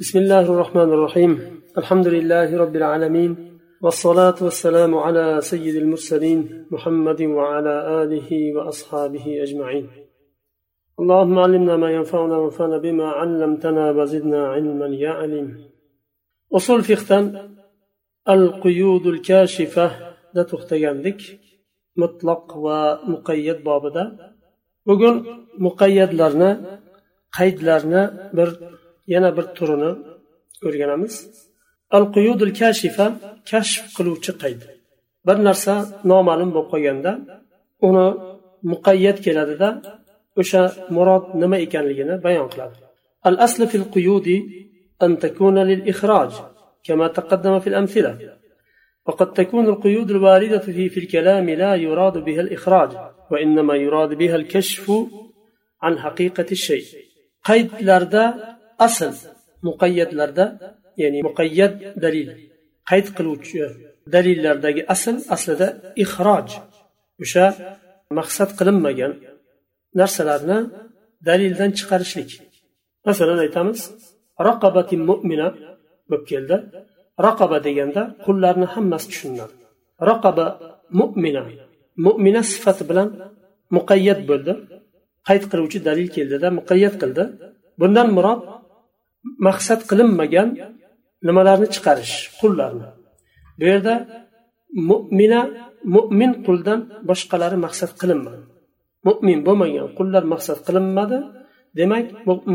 بسم الله الرحمن الرحيم الحمد لله رب العالمين والصلاة والسلام على سيد المرسلين محمد وعلى آله وأصحابه أجمعين اللهم علمنا ما ينفعنا وانفعنا بما علمتنا وزدنا علما يا عليم أصول فقه القيود الكاشفة da to'xtagandik. Mutloq va muqayyat bobida. Bugun muqayyatlarni qaydlarni bir yana bir turini o'rganamiz al quyudul kashifa kashf qiluvchi qayd bir narsa noma'lum bo'lib qolganda uni muqayyat keladida o'sha murod nima ekanligini bayon qiladi al aslu fil quyudi an takuna lil ikhraj كما تقدم في الأمثلة وقد تكون القيود الواردة في, في الكلام لا يراد بها الإخراج وإنما يراد بها الكشف عن حقيقة الشيء قيد لردا asl muqayyatlarda ya'ni muqayyat dalil qayd qiluvchi dalillardagi asl aslida ixroj. O'sha maqsad qilinmagan narsalarni dalildan chiqarishlik. Masalan aytamiz raqobati mo'mina bo'lib keldi. Raqoba deganda qullarni hammasi tushuniladi raqoba mo'mina mo'mina sifati bilan muqayyat bo'ldi. Qayd qiluvchi dalil keldida muqayyat qildi. Bundan murod maqsad qilinmagan nimalarni chiqarish qullarni. Bu yerda mo'mina mo'min quldan boshqalari maqsad qilinmadi. Mo'min bo'lmagan qullar maqsad qilinmadi. Demak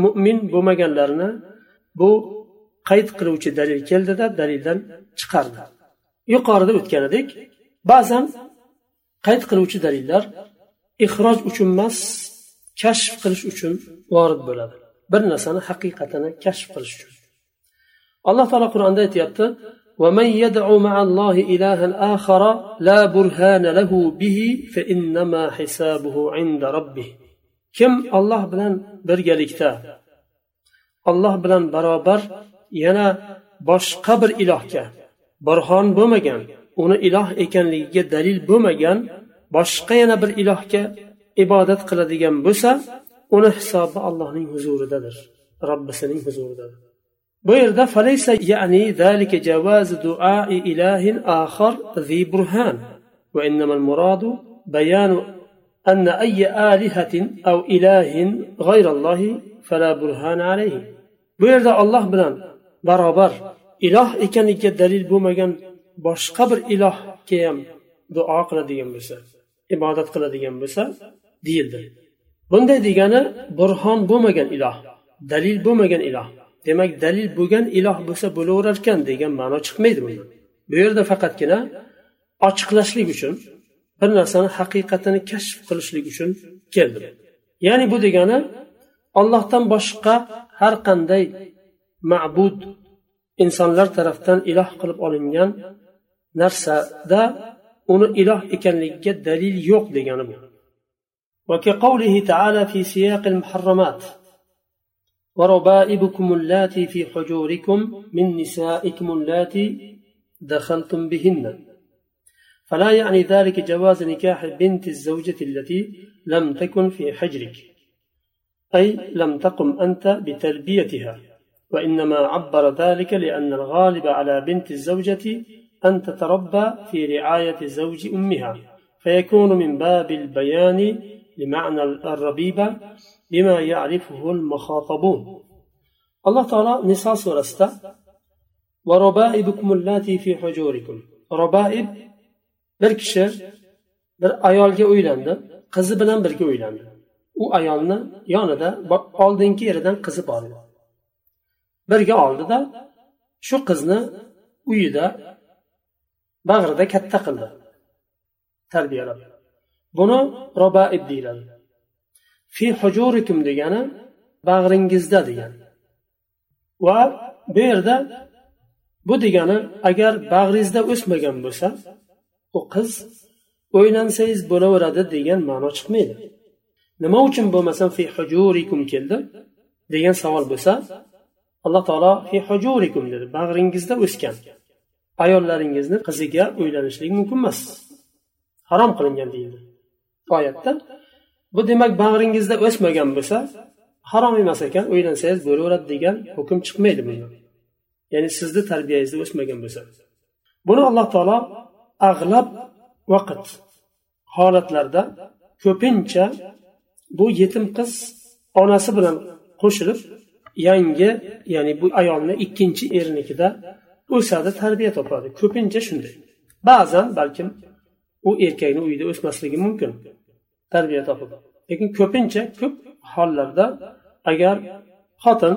mo'min bo'lmaganlarni bu qayd qiluvchi dalil keldida dalildan chiqardi. Yuqorida o'tgan edik ba'zan qayd qiluvchi dalillar ixroj uchun emas kashf qilish uchun vorid bo'ladi. bir narsani haqiqatini kashf qilish uchun alloh taolo qur'onda aytyapti ومن يدعو مع الله إلها آخر لا برهان له به فإنما حسابه عند ربه كم الله بلان برجلكتا الله بلان برابر yana boshqa bir ilohga burhon bo'lmagan uni iloh ekanligiga dalil bo'lmagan boshqa yana bir ilohga ibodat qiladigan bo'lsa uni hisobi allohning huzuridadir robbisining huzuridadir bu yerda فليس يعني ذلك جواز دعاء إله آخر ذي برهان وإنما المراد بيان أن أي آلهة أو إله غير الله فلا برهان عليه bu yerda olloh bilan barobar iloh ekanligiga dalil bo'lmagan boshqa bir ilohga ham duo qiladigan bo'lsa ibodat qiladigan bo'lsa deyildi Bunday degani burhon bo'lmagan iloh dalil bo'lmagan iloh. Demak dalil bo'lgan iloh bo'lsa bo'laverar ekan degan ma'no chiqmaydi bundan bu yerda faqatgina ochiqlashlik uchun bir narsani haqiqatini kashf qilishlik uchun keldi ya'ni bu degani ollohdan boshqa har qanday ma'bud insonlar tarafdan iloh qilib olingan narsada uni iloh ekanligiga dalil yo'q degani bu. وكقوله تعالى في سياق المحرمات وربائبكم اللاتي في حجوركم من نسائكم اللاتي دخلتم بهن. فلا يعني ذلك جواز نكاح بنت الزوجة التي لم تكن في حجرك أي لم تقم أنت بتربيتها وإنما عبر ذلك لأن الغالب على بنت الزوجة أن تتربى في رعاية زوج أمها فيكون من باب البيان لمعنى الربيبة بما يعرفه المخاطبون الله تعالى نساء سورة وربائبكم اللاتي في حجوركم ربائب bir kishi bir ayolga uylandi qizi bilan birga uylandi u ayolni yonida oldingi eridan qizi bor edi birga oldida shu qizni uyida bag'rida katta qildi tarbiyalab Buni robaib deyiladi. Fi hujurikum degani bag'ringizda degani. Va bu yerda bu degani agar bag'ringizda o'smagan bo'lsa u qiz o'ylansangiz bo'laveradi degan ma'no chiqmaydi. Nima uchun bo'lmasam fi hujurikum keldi degan savol bo'lsa alloh taolo fi hujurikum dedi bag'ringizda o'sgan ayollaringizni qiziga uylanishlik mumkin emas. Harom qilingan deyildi. Oyatda bu demak bag'ringizda o'smagan bo'lsa harom emas ekan uylansangiz bo'laveradi degan hukm chiqmaydi bundan. Ya'ni sizni tarbiyangizda o'smagan bo'lsa. Buni alloh taolo ag'lab vaqt holatlarda ko'pincha bu yetim qiz onasi bilan qo'shilib yangi ya'ni bu ayolni ikkinchi ernikida o'sadi tarbiya topadi. Ko'pincha shunday. Ba'zan balkim u erkakni uyida o'smasligi mumkin. tarbiya topib lekin ko'pincha ko'p hollarda agar xotin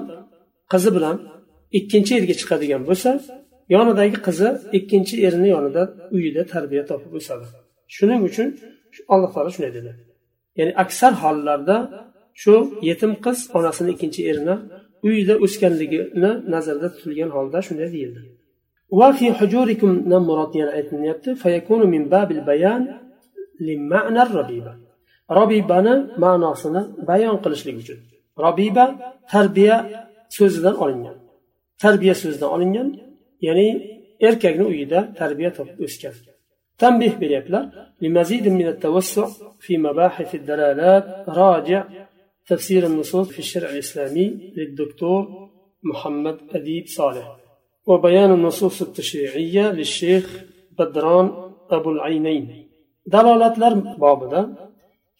qizi bilan ikkinchi erga chiqadigan bo'lsa yonidagi qizi ikkinchi erini yonida uyida tarbiya topib o'sadi shuning uchun alloh taolo shunday dedi ya'ni aksar hollarda shu yetim qiz onasini ikkinchi erini uyida o'sganligini nazarda tutilgan holda shunday deyildi وفي حجوركم نمرات aytilyapti فيكون من باب البيان لمعنى الربيبة robibani ma'nosini bayon qilishlik uchun robiba tarbiya so'zidan olingan tarbiya so'zidan olingan ya'ni erkakni uyida tarbiya topib o'sgan تنبيه beryaptilar لمزيد من التوسع في مباحث الدلالات راجع تفسير النصوص في الشرع الإسلامي للدكتور محمد أديب صالح وبيان النصوص التشريعية للشيخ بدران أبو العينين dalolatlar bobida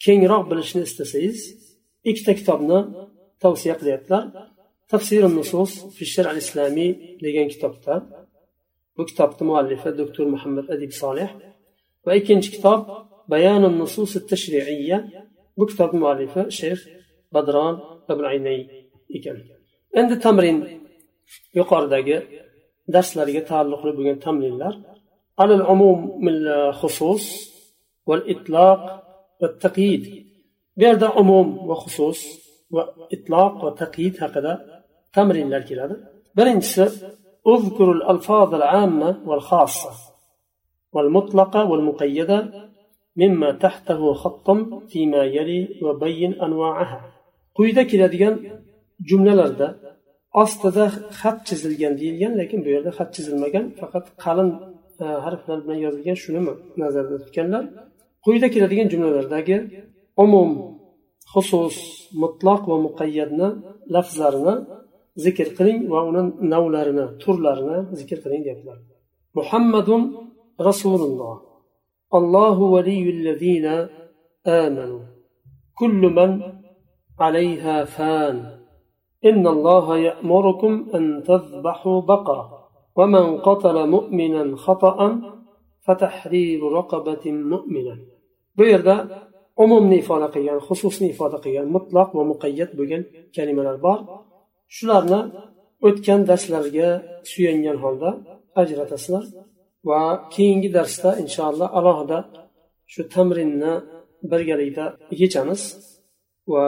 kengroq bilishni istasangiz ikkita kitobni tavsiya qilyaptilar. Tafsir nusus fi al islomiy degan kitobda. Bu kitobni muallifi doktor muhammad adib solih va ikkinchi kitob bayon nusus tashriiya bu kitob muallifi shayx badron abulaynay ekan. Endi tamrin yuqoridagi darslarga taalluqli bo'lgan tamrinlar. Alal umum xusus val itloq va taqyid bu yerda umum va xusus va itloq va taqyid haqida tamrinlar keladi birinchisi اذكر الألفاظ العامة والخاصة والمطلقة والمقيدة مما تحته خط فيما يلي وبين أنواعها quyida keladigan jumlalarda ostida xat chizilgan deyilgan lekin bu yerda xat chizilmagan faqat qalin harflar bilan yozilgan shuni nazarda tutganlar Quyida keladigan jumlalardagi umum xusus mutloq va muqayyadni lafzlarini zikr qiling va uni navlarini turlarini zikr qiling deyaptilar muhammadun rasululloh allohu valiyullazina amanu kullu man عليها فان إن الله يأمركم أن تذبحوا بقرة ومن قتل مؤمنا خطأ فتحرير رقبة مؤمنة bu yerda umumni ifoda qilgan xususni ifoda qilgan mutloq va muqayyat bo'lgan kalimalar bor. Shularni o'tgan darslarga suyangan holda ajratasizlar va keyingi darsda inshaalloh alohida shu tamrinni birgalikda yechamiz. Va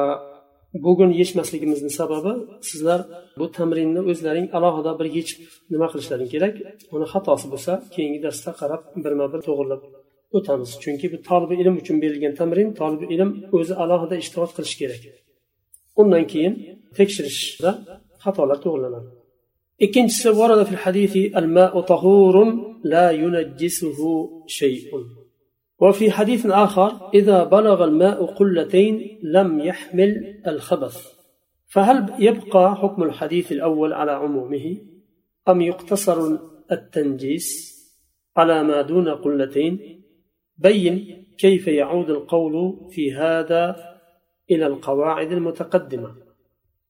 bugun yechmasligimizni sababi sizlar bu tamrinni o'zlaring alohida bir yechib nima qilishlaring kerak? Uni xatosi bo'lsa keyingi darsda qarab birma bir to'g'irlab o'tamiz chunki bu tolibi ilm uchun berilgan tamrin tolibi ilm o'zi alohida ishtirok qilishi kerak undan keyin tekshirishda xatolar to'g'rilanadi ikkinchisi ورد في الحديث الماء طهور لا ينجسه شيء وفي حديث آخر إذا بلغ الماء قلتين لم يحمل الخبث فهل يبقى حكم الحديث الأول على عمومه أم يقتصر التنجيس على ما دون قلتين بين كيف يعود القول في هذا إلى القواعد المتقدمة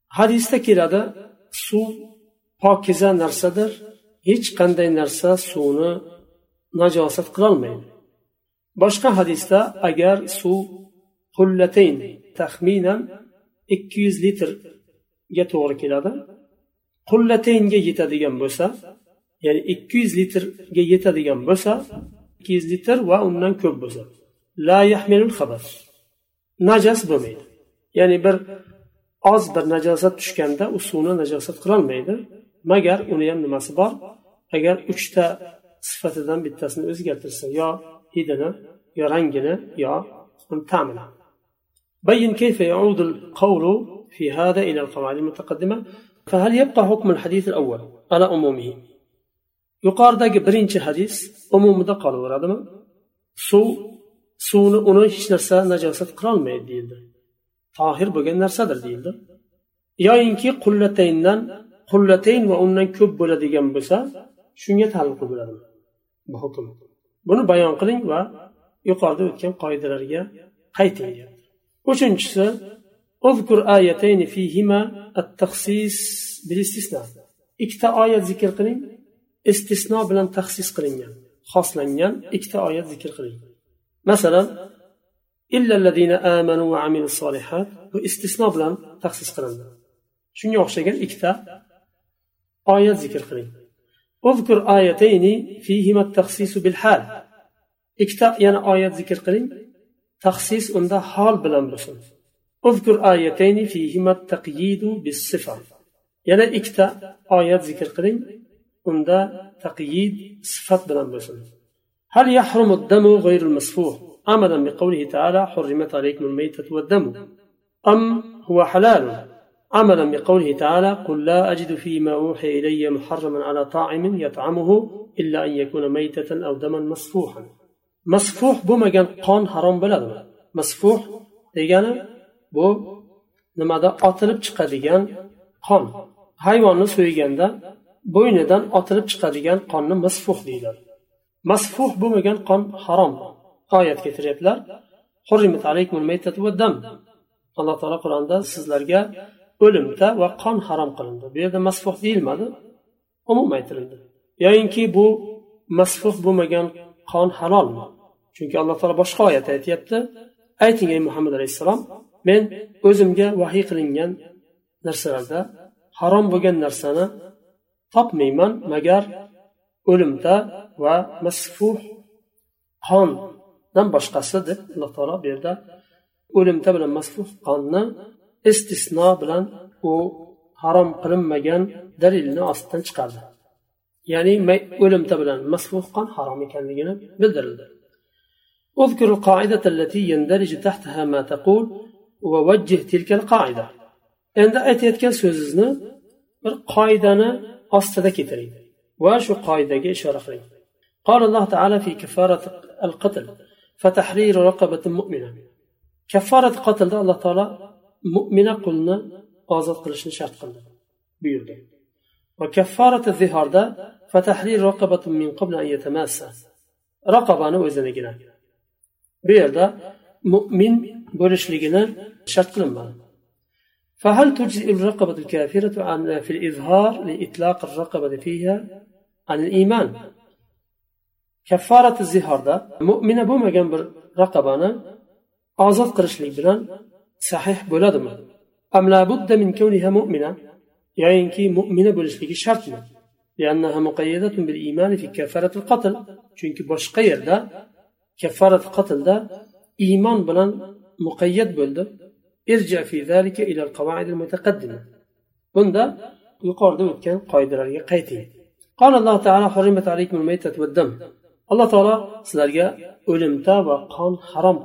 حديث keladi suv pokiza narsadir hech qanday narsa suvni najosat qilolmaydi boshqa hadisda agar suv qullatayn taxminan ikki yuz litrga to'g'ri keladi qullataynga yetadigan bo'lsa ya'ni ikki yuz litrga yetadigan bo'lsa ikki yuz litr va undan ko'p bo'lsa la yahmilul xabas najas bo'lmaydi ya'ni bir oz bir najosat tushganda u suvni najosat qilolmaydi magar uni ham nimasi bor agar uchta sifatidan bittasini o'zgartirsa yo hidini yo rangini yo ta'mini بين كيف يعود القول في هذا إلى القواعد المتقدمة فهل يبقى حكم الحديث الأول على عمومه yuqoridagi birinchi hadis umumida qolaveradimi suv suvni uni hech narsa najosat qilolmaydi deyildi tohir bo'lgan narsadir deyildi yoyinki qullatayndan qullatayn va undan ko'p bo'ladigan bo'lsa shunga taalluqli bo'ladi bu hukm buni bayon qiling va yuqorida o'tgan qoidalarga qayting uchinchisi اذكر آيتين فيهما التخصيص بالاستثناء ikkita oyat zikr qiling Istisno bilan taxsis qilingan xoslangan ikkita oyat zikr qiling masalan bu istisno bilan taxsis qilindi shunga o'xshagan ikkita oyat zikr qiling اذكر آيتين فيهما التخصيص بالحال ikkita yana oyat zikr qiling taxsis unda hol bilan bo'lsin اذكر آيتين فيهما التقييد بالصفة yana ikkita oyat zikr qiling unda taqyid sifat bilan bo'lsin هل يحرم الدم غير المسفوح عملا بقوله تعالى حرمت عليكم الميتة والدم أم هو حلال عملا بقوله تعالى قل لا أجد فيما أوحي إلي محرما على طاعم يطعمه إلا أن يكون ميتة أو دما مسفوحا مسفوح بمجان قان حرام بلد مسفوح degani bu nimada otilib chiqadigan qon hayvonni so'yganda bo'ynidan otilib chiqadigan qonni masfuh deyiladi. Masfuh bo'lmagan qon harom. Oyat keltiryaptilar alloh taolo qur'onda sizlarga o'limta va qon harom qilindi. Bu yerda masfuh deyilmadi umuman aytilindi yoyinki bu masfuh bo'lmagan qon halolmi? Chunki alloh taolo boshqa oyatda aytyapti. Ayting ey muhammad alayhissalom men o'zimga vahiy qilingan narsalarda harom bo'lgan narsani topmayman magar o'limta va masfuh qondan boshqasi deb alloh taolo bu yerda o'limta bilan masfuh qonni istisno bilan u harom qilinmagan dalilni ostidan chiqardi ya'ni o'limta bilan masfuh qon harom ekanligini bildirildi اذكر القاعدة التي يندرج تحتها ما تقول ووجه تلك القاعدة endi aytayotgan so'zingizni bir qoidani ostida keltiring va shu qoidaga ishora qiling قال الله تعالى في كفارة القتل فتحرير رقبة مؤمنة كفارة قتل الله تعالى مؤمنة قلنا آزاد قلشن شرط قلنا بيرد وكفارة الظهار ده فتحرير رقبة من قبل أن يتماسى رقبة أنا وإذن جنا بيرد مؤمن بولشلجنا شرط قلنا فهل تجزئ الرقبة الكافرة عن في الإظهار لإطلاق الرقبة فيها عن الإيمان kafforat zihorda mo'mina bo'lmagan bir raqabani ozod qilishlik bilan sahih bo'ladimi yoyinki mo'mina bo'lishligi shartmi chunki boshqa yerda kaffarat qatlda iymon bilan muqayyat bo'ldi bunda yuqorida o'tgan qoidalarga qayting قال الله تعالى حرمت عليكم الميتة والدم. alloh taolo sizlarga o'limta va qon harom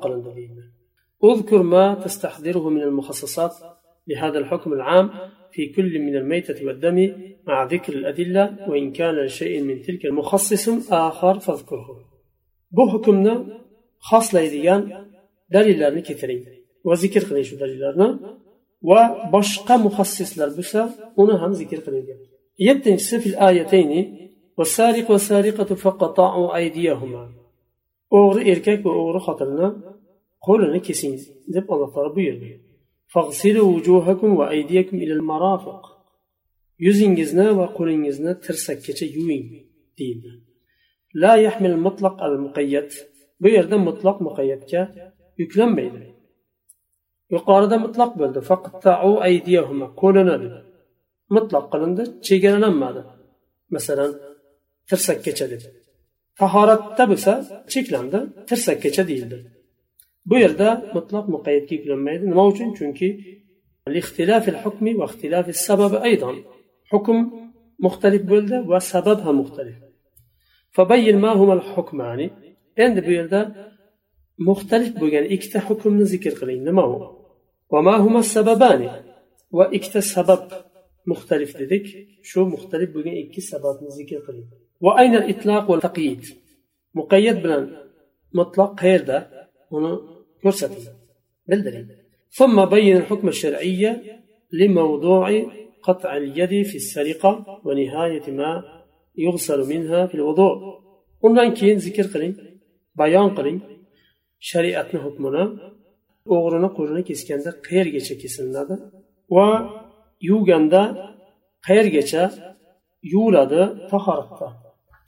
أذكر ما تستحضره من المخصصات لهذا الحكم العام في كل من الميتة والدم مع ذكر الأدلة وإن كان لشيء من تلك المخصص آخر فاذكره. bu hukmni xoslaydigan dalillarni keltiring va zikr qiling shu dalillarni va boshqa muhassislar bo'lsa uni ham zikr qiling yettinchisi fil ayatayni والسارق والسارقة فقطعوا أيديهما o'g'ri erkak va o'g'ri xotinni qo'lini kesing deb alloh taolo buyurdi yuzingizni va qo'lingizni tirsakkacha yuving deyildi la yahmil mutlaq al muqayyat bu yerda mutloq muqayyatga yuklanmaydi Yuqorida mutloq bo'ldi qo'lini mutloq qilindi chegaralanmadi masalan tirsakkacha dedi tahoratda bo'lsa cheklandi tirsakkacha deyildi bu yerda mutloq muqayyatga yuklanmaydi nima uchun chunki hukm muxtalif bo'ldi va sabab ham muxtalif endi bu yerda muxtalif bo'lgan ikkita hukmni zikr qiling nima u va ikkita sabab muxtalif dedik shu muxtalif bo'lgan ikki sababni zikr qiling وأين الإطلاق والتقييد؟ مقيد بلان مطلق قيردا هنا كرسة بالدليل ثم بين الحكم الشرعي لموضوع قطع اليد في السرقة ونهاية ما يغسل منها في الوضوء. undan keyin zikr qiling bayon qiling shariatni hukmini o'g'rini qo'lini kesganda qayergacha kesilinadi va yuvganda qayergacha yuviladi tahoratda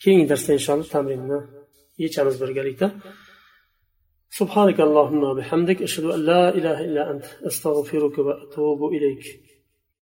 keyingi darsda inshaalloh tamrinni yechamiz birgalikda سبحانك اللهم وبحمدك أشهد أن لا إله إلا أنت أستغفرك وأتوب إليك